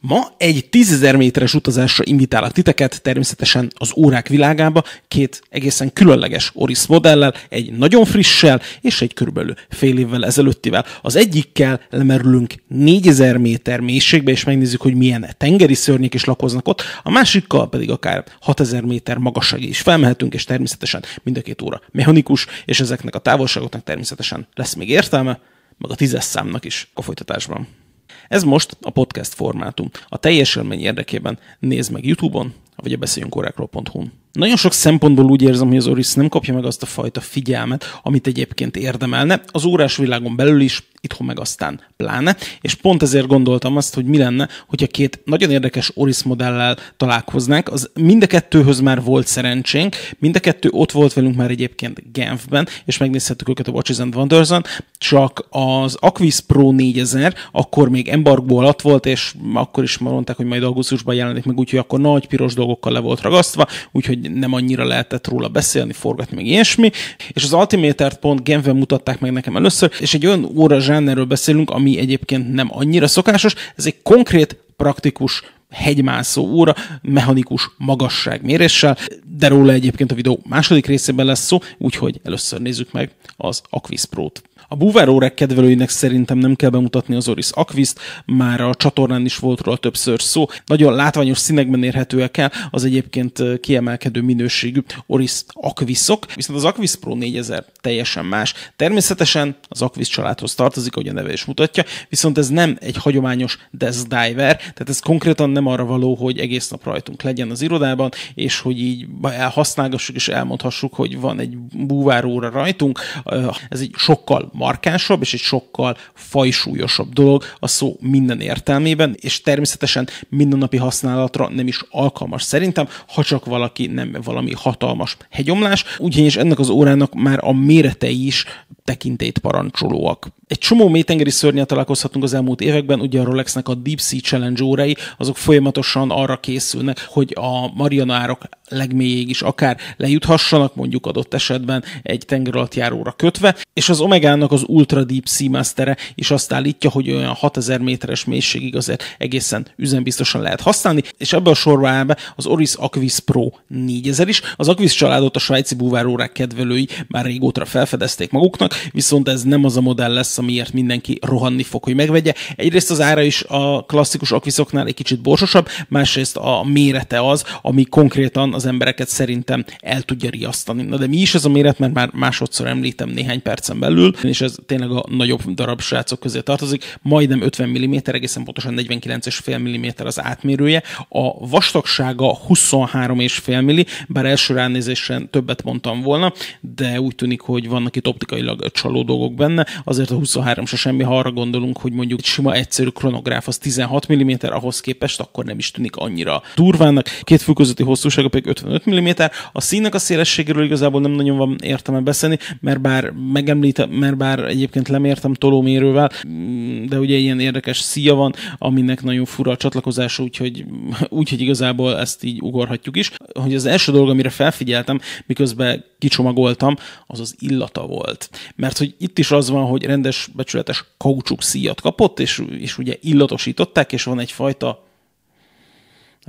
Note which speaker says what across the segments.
Speaker 1: Ma egy tízezer méteres utazásra invitálok titeket, természetesen az órák világába, két egészen különleges Oris modellel, egy nagyon frissel és egy körülbelül fél évvel ezelőttivel. Az egyikkel lemerülünk 4000 méter mélységbe, és megnézzük, hogy milyen tengeri szörnyek is lakoznak ott, a másikkal pedig akár 6000 méter magasságig is felmehetünk, és természetesen mind a két óra mechanikus, és ezeknek a távolságoknak természetesen lesz még értelme, meg a tízes számnak is a folytatásban. Ez most a podcast formátum. A teljes élmény érdekében nézd meg YouTube-on, vagy a beszéljünkórákról.hu-n. Nagyon sok szempontból úgy érzem, hogy az Oris nem kapja meg azt a fajta figyelmet, amit egyébként érdemelne, az órás világon belül is, itthon meg aztán pláne, és pont ezért gondoltam azt, hogy mi lenne, hogyha két nagyon érdekes Oris modellel találkoznánk. Az mind a kettőhöz már volt szerencsénk, mind a kettő ott volt velünk már egyébként Genfben, és megnézhettük őket a Watches and wonders csak az Aquis Pro 4000 akkor még embargó alatt volt, és akkor is mondták, hogy majd augusztusban jelenik meg, úgyhogy akkor nagy piros dolgokkal le volt ragasztva, úgyhogy nem annyira lehetett róla beszélni, forgatni, meg ilyesmi. És az Altimetert pont Genfben mutatták meg nekem először, és egy olyan óra zsánerről beszélünk, ami egyébként nem annyira szokásos, ez egy konkrét, praktikus hegymászó óra, mechanikus magasságméréssel, de róla egyébként a videó második részében lesz szó, úgyhogy először nézzük meg az Aquis Pro-t. A búvár órák kedvelőinek szerintem nem kell bemutatni az Oris Aquist, már a csatornán is volt róla többször szó. Nagyon látványos színekben érhetőek el az egyébként kiemelkedő minőségű Oris Aquisok, viszont az Aquis Pro 4000 teljesen más. Természetesen az Aquis családhoz tartozik, ahogy a neve is mutatja, viszont ez nem egy hagyományos desk diver, tehát ez konkrétan nem arra való, hogy egész nap rajtunk legyen az irodában, és hogy így elhasználgassuk és elmondhassuk, hogy van egy búváróra rajtunk. Ez egy sokkal markánsabb és egy sokkal fajsúlyosabb dolog a szó minden értelmében, és természetesen mindennapi használatra nem is alkalmas szerintem, ha csak valaki nem valami hatalmas hegyomlás. Úgyhogy ennek az órának már a méretei is tekintét parancsolóak. Egy csomó mélytengeri szörnyel találkozhatunk az elmúlt években, ugye a Rolexnek a Deep Sea Challenge órái, azok folyamatosan arra készülnek, hogy a Mariana árok legmélyéig is akár lejuthassanak, mondjuk adott esetben egy tengeralattjáróra kötve, és az Omegának az Ultra Deep Sea Master is azt állítja, hogy olyan 6000 méteres mélységig azért egészen üzembiztosan lehet használni, és ebbe a sorba be az Oris Aquis Pro 4000 is. Az Aquis családot a svájci búvárórák kedvelői már régóta felfedezték maguknak, viszont ez nem az a modell lesz, amiért mindenki rohanni fog, hogy megvegye. Egyrészt az ára is a klasszikus Aquisoknál egy kicsit borsosabb, másrészt a mérete az, ami konkrétan az embereket szerintem el tudja riasztani. Na de mi is ez a méret, mert már másodszor említem néhány percen belül, és ez tényleg a nagyobb darab srácok közé tartozik, majdnem 50 mm, egészen pontosan 49,5 mm az átmérője, a vastagsága 23,5 mm, bár első ránézésen többet mondtam volna, de úgy tűnik, hogy vannak itt optikailag csaló dolgok benne, azért a 23 se semmi, ha arra gondolunk, hogy mondjuk egy sima egyszerű kronográf az 16 mm, ahhoz képest akkor nem is tűnik annyira durvának. Két fő közötti hosszúsága pedig 55 mm. A színek a szélességéről igazából nem nagyon van értelme beszélni, mert bár megemlítem, mert bár egyébként lemértem tolómérővel, de ugye ilyen érdekes szíja van, aminek nagyon fura a csatlakozása, úgyhogy, úgyhogy igazából ezt így ugorhatjuk is. Hogy az első dolog, amire felfigyeltem, miközben kicsomagoltam, az az illata volt. Mert hogy itt is az van, hogy rendes, becsületes kaucsuk szíjat kapott, és, és ugye illatosították, és van egyfajta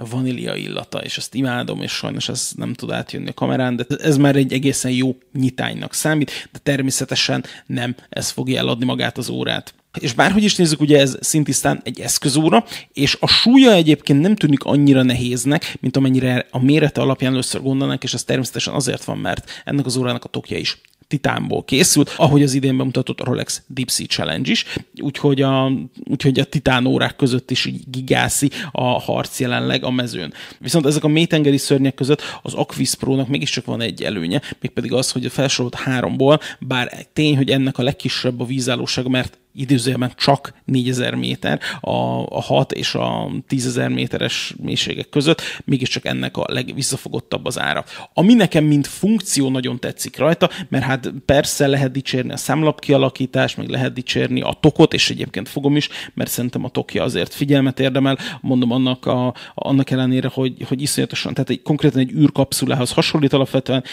Speaker 1: vanília illata, és ezt imádom, és sajnos ez nem tud átjönni a kamerán, de ez már egy egészen jó nyitánynak számít, de természetesen nem ez fogja eladni magát az órát. És bárhogy is nézzük, ugye ez szintisztán egy eszközóra, és a súlya egyébként nem tűnik annyira nehéznek, mint amennyire a mérete alapján először gondolnánk, és ez természetesen azért van, mert ennek az órának a tokja is titánból készült, ahogy az idén bemutatott Rolex Deep Sea Challenge is, úgyhogy a, úgyhogy a titán órák között is így gigászi a harc jelenleg a mezőn. Viszont ezek a mélytengeri szörnyek között az Aquis Pro-nak mégiscsak van egy előnye, mégpedig az, hogy a felsorolt háromból, bár tény, hogy ennek a legkisebb a vízállósága, mert időzőjelben csak 4000 méter a, a 6 és a 10.000 méteres mélységek között, mégiscsak ennek a legvisszafogottabb az ára. Ami nekem mint funkció nagyon tetszik rajta, mert hát persze lehet dicsérni a számlap kialakítást, meg lehet dicsérni a tokot, és egyébként fogom is, mert szerintem a tokja azért figyelmet érdemel, mondom annak, a, annak ellenére, hogy, hogy iszonyatosan, tehát egy, konkrétan egy űrkapszulához hasonlít alapvetően,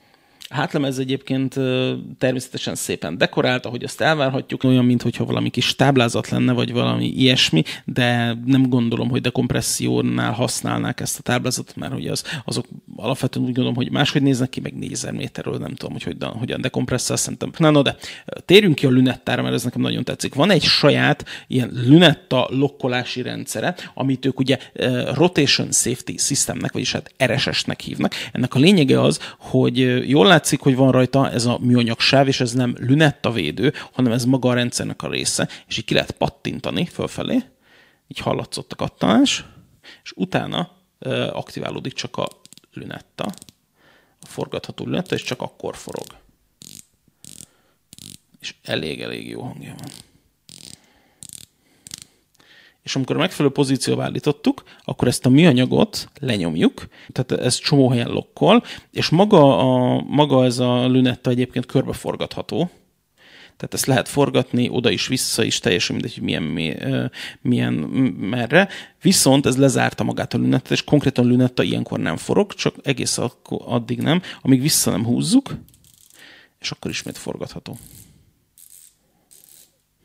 Speaker 1: hátlemez egyébként természetesen szépen dekorált, ahogy azt elvárhatjuk, olyan, mintha valami kis táblázat lenne, vagy valami ilyesmi, de nem gondolom, hogy dekompressziónál használnák ezt a táblázatot, mert hogy az, azok alapvetően úgy gondolom, hogy máshogy néznek ki, meg 4000 méterről nem tudom, hogy hogyan, hogyan dekompresszál, szerintem. Na, no, de térjünk ki a lünettára, mert ez nekem nagyon tetszik. Van egy saját ilyen lünetta lokkolási rendszere, amit ők ugye Rotation Safety Systemnek, vagyis hát RSS-nek hívnak. Ennek a lényege az, hogy jól látszik, hogy van rajta ez a műanyag sáv, és ez nem lünetta védő, hanem ez maga a rendszernek a része, és így ki lehet pattintani fölfelé, így hallatszott a kattanás, és utána aktiválódik csak a lünetta, a forgatható lünetta, és csak akkor forog. És elég-elég jó hangja van és amikor a megfelelő pozícióba állítottuk, akkor ezt a műanyagot lenyomjuk, tehát ez csomó helyen lokkol, és maga, a, maga ez a lünetta egyébként körbeforgatható, tehát ezt lehet forgatni oda is, vissza is, teljesen mindegy, hogy milyen, milyen merre. Viszont ez lezárta magát a lünettet, és konkrétan lünetta ilyenkor nem forog, csak egész addig nem, amíg vissza nem húzzuk, és akkor ismét forgatható.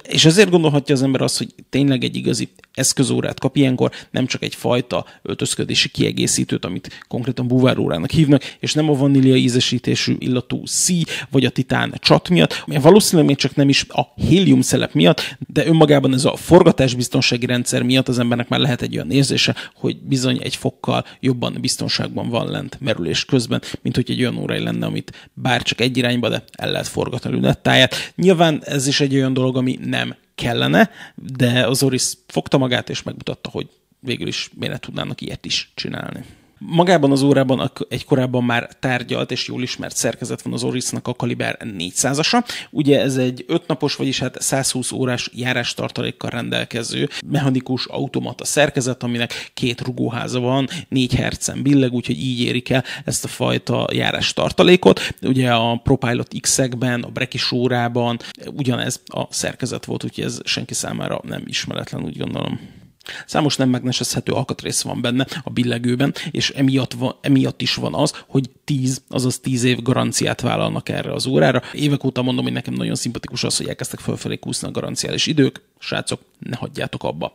Speaker 1: És ezért gondolhatja az ember azt, hogy tényleg egy igazi eszközórát kap ilyenkor, nem csak egy fajta öltözködési kiegészítőt, amit konkrétan buvárórának hívnak, és nem a vanília ízesítésű illatú szí, vagy a titán csat miatt, valószínűleg még csak nem is a hélium szelep miatt, de önmagában ez a forgatásbiztonsági rendszer miatt az embernek már lehet egy olyan érzése, hogy bizony egy fokkal jobban biztonságban van lent merülés közben, mint hogy egy olyan óra lenne, amit bár csak egy irányba, de el lehet forgatni a lünettáját. Nyilván ez is egy olyan dolog, ami nem kellene, de az Oris fogta magát, és megmutatta, hogy végül is miért tudnának ilyet is csinálni. Magában az órában egy korábban már tárgyalt és jól ismert szerkezet van az Orisnak a Kaliber 400-asa. Ugye ez egy 5 napos, vagyis hát 120 órás járástartalékkal rendelkező mechanikus automata szerkezet, aminek két rugóháza van, 4 hercen billeg, úgyhogy így érik el ezt a fajta járástartalékot. Ugye a ProPilot X-ekben, a Brekis órában ugyanez a szerkezet volt, úgyhogy ez senki számára nem ismeretlen, úgy gondolom. Számos nem megnesezhető alkatrész van benne a billegőben, és emiatt, van, emiatt is van az, hogy 10, azaz 10 év garanciát vállalnak erre az órára. Évek óta mondom, hogy nekem nagyon szimpatikus az, hogy elkezdtek felfelé kúszni a garanciális idők. Srácok, ne hagyjátok abba.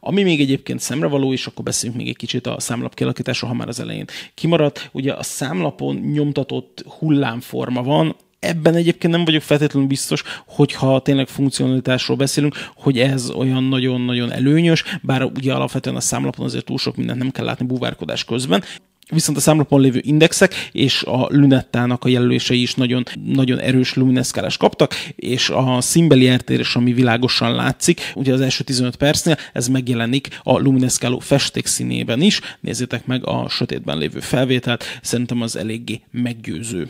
Speaker 1: Ami még egyébként szemrevaló, és akkor beszéljünk még egy kicsit a számlap kialakításról, ha már az elején kimaradt. Ugye a számlapon nyomtatott hullámforma van, ebben egyébként nem vagyok feltétlenül biztos, hogyha tényleg funkcionalitásról beszélünk, hogy ez olyan nagyon-nagyon előnyös, bár ugye alapvetően a számlapon azért túl sok mindent nem kell látni búvárkodás közben. Viszont a számlapon lévő indexek és a Lunettának a jelölései is nagyon, nagyon erős lumineszkálás kaptak, és a színbeli eltérés, ami világosan látszik, ugye az első 15 percnél, ez megjelenik a lumineszkáló festék színében is. Nézzétek meg a sötétben lévő felvételt, szerintem az eléggé meggyőző.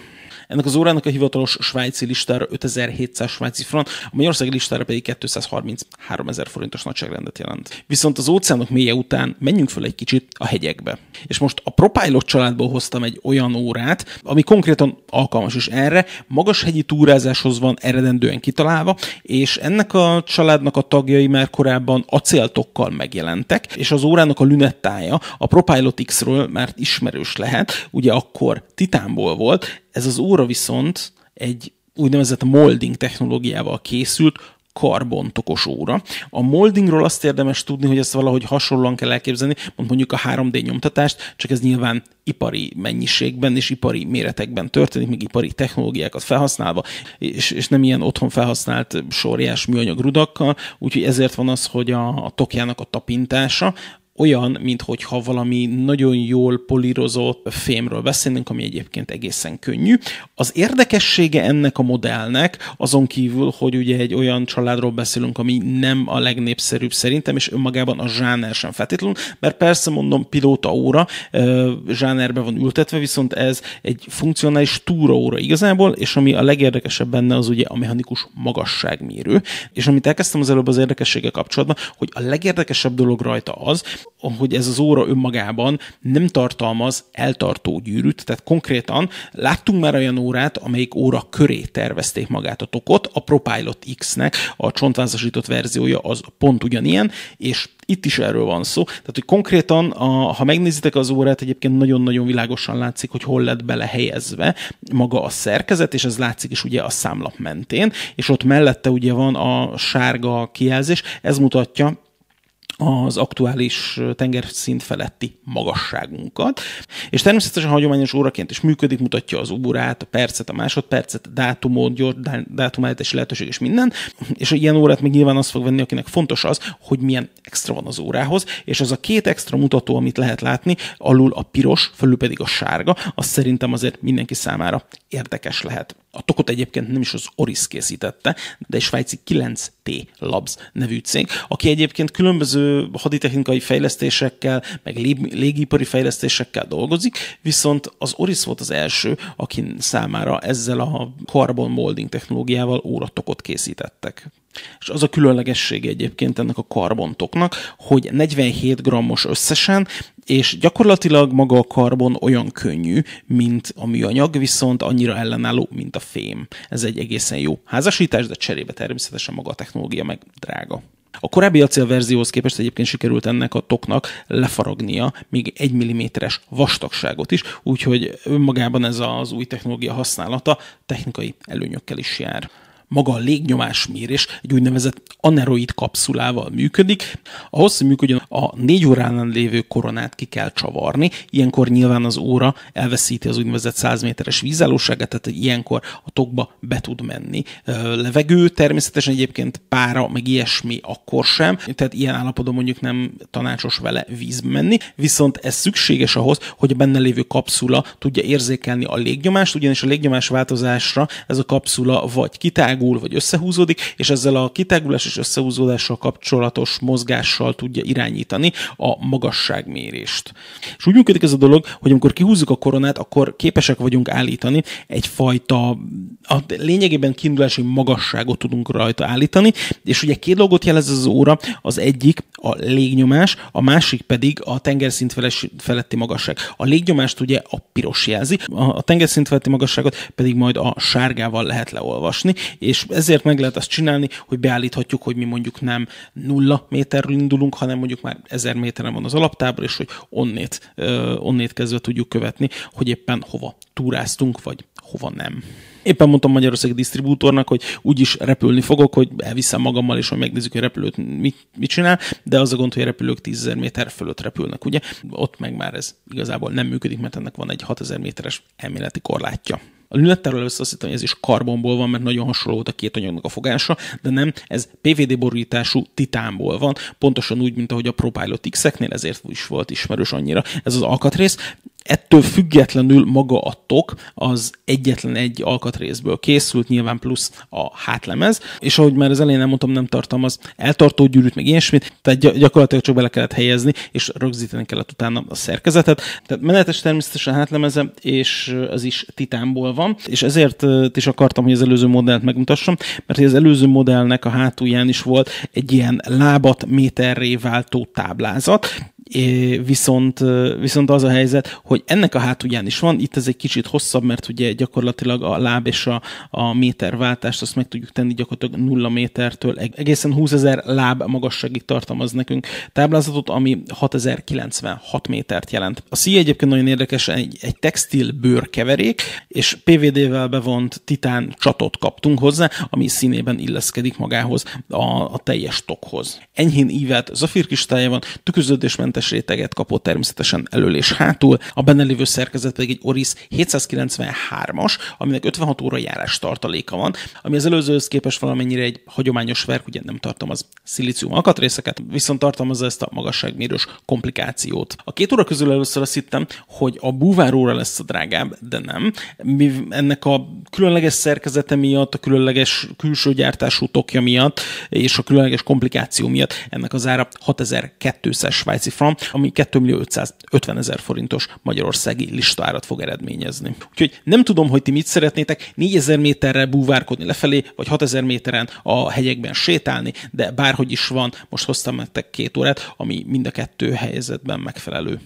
Speaker 1: Ennek az órának a hivatalos svájci listára 5700 svájci frank, a magyarországi listára pedig 233 ezer forintos nagyságrendet jelent. Viszont az óceánok mélye után menjünk föl egy kicsit a hegyekbe. És most a ProPilot családból hoztam egy olyan órát, ami konkrétan alkalmas is erre, magas hegyi túrázáshoz van eredendően kitalálva, és ennek a családnak a tagjai már korábban acéltokkal megjelentek, és az órának a lünettája a ProPilot X-ről már ismerős lehet, ugye akkor titánból volt, ez az óra viszont egy úgynevezett molding technológiával készült, karbontokos óra. A moldingról azt érdemes tudni, hogy ezt valahogy hasonlóan kell elképzelni, mondjuk a 3D nyomtatást, csak ez nyilván ipari mennyiségben és ipari méretekben történik, még ipari technológiákat felhasználva, és, és nem ilyen otthon felhasznált sorjás műanyag rudakkal, úgyhogy ezért van az, hogy a, a tokjának a tapintása olyan, mintha valami nagyon jól polírozott fémről beszélnénk, ami egyébként egészen könnyű. Az érdekessége ennek a modellnek, azon kívül, hogy ugye egy olyan családról beszélünk, ami nem a legnépszerűbb szerintem, és önmagában a zsáner sem feltétlenül, mert persze mondom, pilóta óra zsánerbe van ültetve, viszont ez egy funkcionális túraóra igazából, és ami a legérdekesebb benne az ugye a mechanikus magasságmérő. És amit elkezdtem az előbb az érdekessége kapcsolatban, hogy a legérdekesebb dolog rajta az, hogy ez az óra önmagában nem tartalmaz eltartó gyűrűt, tehát konkrétan láttunk már olyan órát, amelyik óra köré tervezték magát a tokot, a ProPilot X-nek a csontvázasított verziója az pont ugyanilyen, és itt is erről van szó. Tehát, hogy konkrétan, a, ha megnézitek az órát, egyébként nagyon-nagyon világosan látszik, hogy hol lett belehelyezve maga a szerkezet, és ez látszik is ugye a számlap mentén, és ott mellette ugye van a sárga kijelzés, ez mutatja, az aktuális tengerszint feletti magasságunkat. És természetesen hagyományos óraként is működik, mutatja az órát, a percet, a másodpercet, a dátumot, gyors dátumállítási lehetőség és minden. És ilyen órát még nyilván azt fog venni, akinek fontos az, hogy milyen extra van az órához, és az a két extra mutató, amit lehet látni, alul a piros, fölül pedig a sárga, az szerintem azért mindenki számára érdekes lehet. A tokot egyébként nem is az Oris készítette, de egy svájci 9T Labs nevű cég, aki egyébként különböző haditechnikai fejlesztésekkel, meg légipari fejlesztésekkel dolgozik, viszont az Oris volt az első, aki számára ezzel a carbon molding technológiával óratokot készítettek. És az a különlegesség egyébként ennek a karbontoknak, hogy 47 grammos összesen, és gyakorlatilag maga a karbon olyan könnyű, mint a műanyag, viszont annyira ellenálló, mint a fém. Ez egy egészen jó házasítás, de cserébe természetesen maga a technológia meg drága. A korábbi acél verzióhoz képest egyébként sikerült ennek a toknak lefaragnia még egy milliméteres vastagságot is, úgyhogy önmagában ez az új technológia használata technikai előnyökkel is jár maga a légnyomásmérés egy úgynevezett aneroid kapszulával működik. Ahhoz, hogy működjön, a négy óránál lévő koronát ki kell csavarni. Ilyenkor nyilván az óra elveszíti az úgynevezett 100 méteres vízállóságát, tehát ilyenkor a tokba be tud menni. Levegő természetesen egyébként pára, meg ilyesmi akkor sem, tehát ilyen állapotban mondjuk nem tanácsos vele vízbe menni, viszont ez szükséges ahhoz, hogy a benne lévő kapszula tudja érzékelni a légnyomást, ugyanis a légnyomás változásra ez a kapszula vagy kitág, kitágul, vagy összehúzódik, és ezzel a kitágulás és összehúzódással kapcsolatos mozgással tudja irányítani a magasságmérést. És úgy működik ez a dolog, hogy amikor kihúzzuk a koronát, akkor képesek vagyunk állítani egyfajta, a lényegében kiindulási magasságot tudunk rajta állítani, és ugye két dolgot jelez az óra, az egyik a légnyomás, a másik pedig a tengerszint feletti magasság. A légnyomást ugye a piros jelzi, a tengerszint feletti magasságot pedig majd a sárgával lehet leolvasni, és ezért meg lehet azt csinálni, hogy beállíthatjuk, hogy mi mondjuk nem nulla méterről indulunk, hanem mondjuk már ezer méteren van az alaptábor, és hogy onnét, onnét kezdve tudjuk követni, hogy éppen hova túráztunk, vagy hova nem. Éppen mondtam Magyarországi disztribútornak, hogy úgyis repülni fogok, hogy elviszem magammal, és hogy megnézzük, hogy repülőt mit, mit csinál, de az a gond, hogy a repülők 10.000 méter fölött repülnek, ugye? Ott meg már ez igazából nem működik, mert ennek van egy 6000 méteres elméleti korlátja. A hittem, hogy ez is karbonból van, mert nagyon hasonló volt a két anyagnak a fogása, de nem, ez PVD borítású titánból van, pontosan úgy, mint ahogy a ProPilot X-eknél, ezért is volt ismerős annyira ez az alkatrész. Ettől függetlenül maga a tok az egyetlen egy alkatrészből készült, nyilván plusz a hátlemez, és ahogy már az elején nem mondtam, nem tartalmaz eltartó gyűrűt, meg ilyesmit, tehát gyakorlatilag csak bele kellett helyezni, és rögzíteni kellett utána a szerkezetet. Tehát menetes természetesen hátlemeze, és az is titánból van, és ezért is akartam, hogy az előző modellt megmutassam, mert az előző modellnek a hátulján is volt egy ilyen lábat méterré váltó táblázat, viszont, viszont az a helyzet, hogy ennek a hátulján is van, itt ez egy kicsit hosszabb, mert ugye gyakorlatilag a láb és a, a méterváltást azt meg tudjuk tenni gyakorlatilag nulla métertől egészen 20 ezer láb magasságig tartalmaz nekünk táblázatot, ami 6096 métert jelent. A szíj egyébként nagyon érdekes, egy, egy textil bőrkeverék, és PVD-vel bevont titán csatot kaptunk hozzá, ami színében illeszkedik magához a, a teljes tokhoz. Enyhén ívelt zafírkistálya van, tükröződésmentes mentes réteget kapott természetesen elől és hátul. A benne lévő szerkezet pedig egy Oris 793-as, aminek 56 óra járás tartaléka van, ami az előzőhöz képest valamennyire egy hagyományos verk, ugye nem tartalmaz szilícium alkatrészeket, viszont tartalmazza ezt a magasságmérős komplikációt. A két óra közül először azt hittem, hogy a búváróra lesz a drágább, de nem. Mi ennek a különleges szerkezete miatt, a különleges külső gyártású tokja miatt és a különleges komplikáció miatt ennek az ára 6200 svájci frank, van, ami 2 millió 550 ezer forintos magyarországi listárat fog eredményezni. Úgyhogy nem tudom, hogy ti mit szeretnétek, 4000 méterre búvárkodni lefelé, vagy 6000 méteren a hegyekben sétálni, de bárhogy is van, most hoztam nektek két órát, ami mind a kettő helyzetben megfelelő.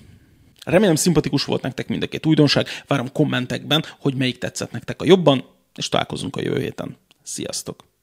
Speaker 1: Remélem szimpatikus volt nektek mind a két újdonság, várom kommentekben, hogy melyik tetszett nektek a jobban, és találkozunk a jövő héten. Sziasztok!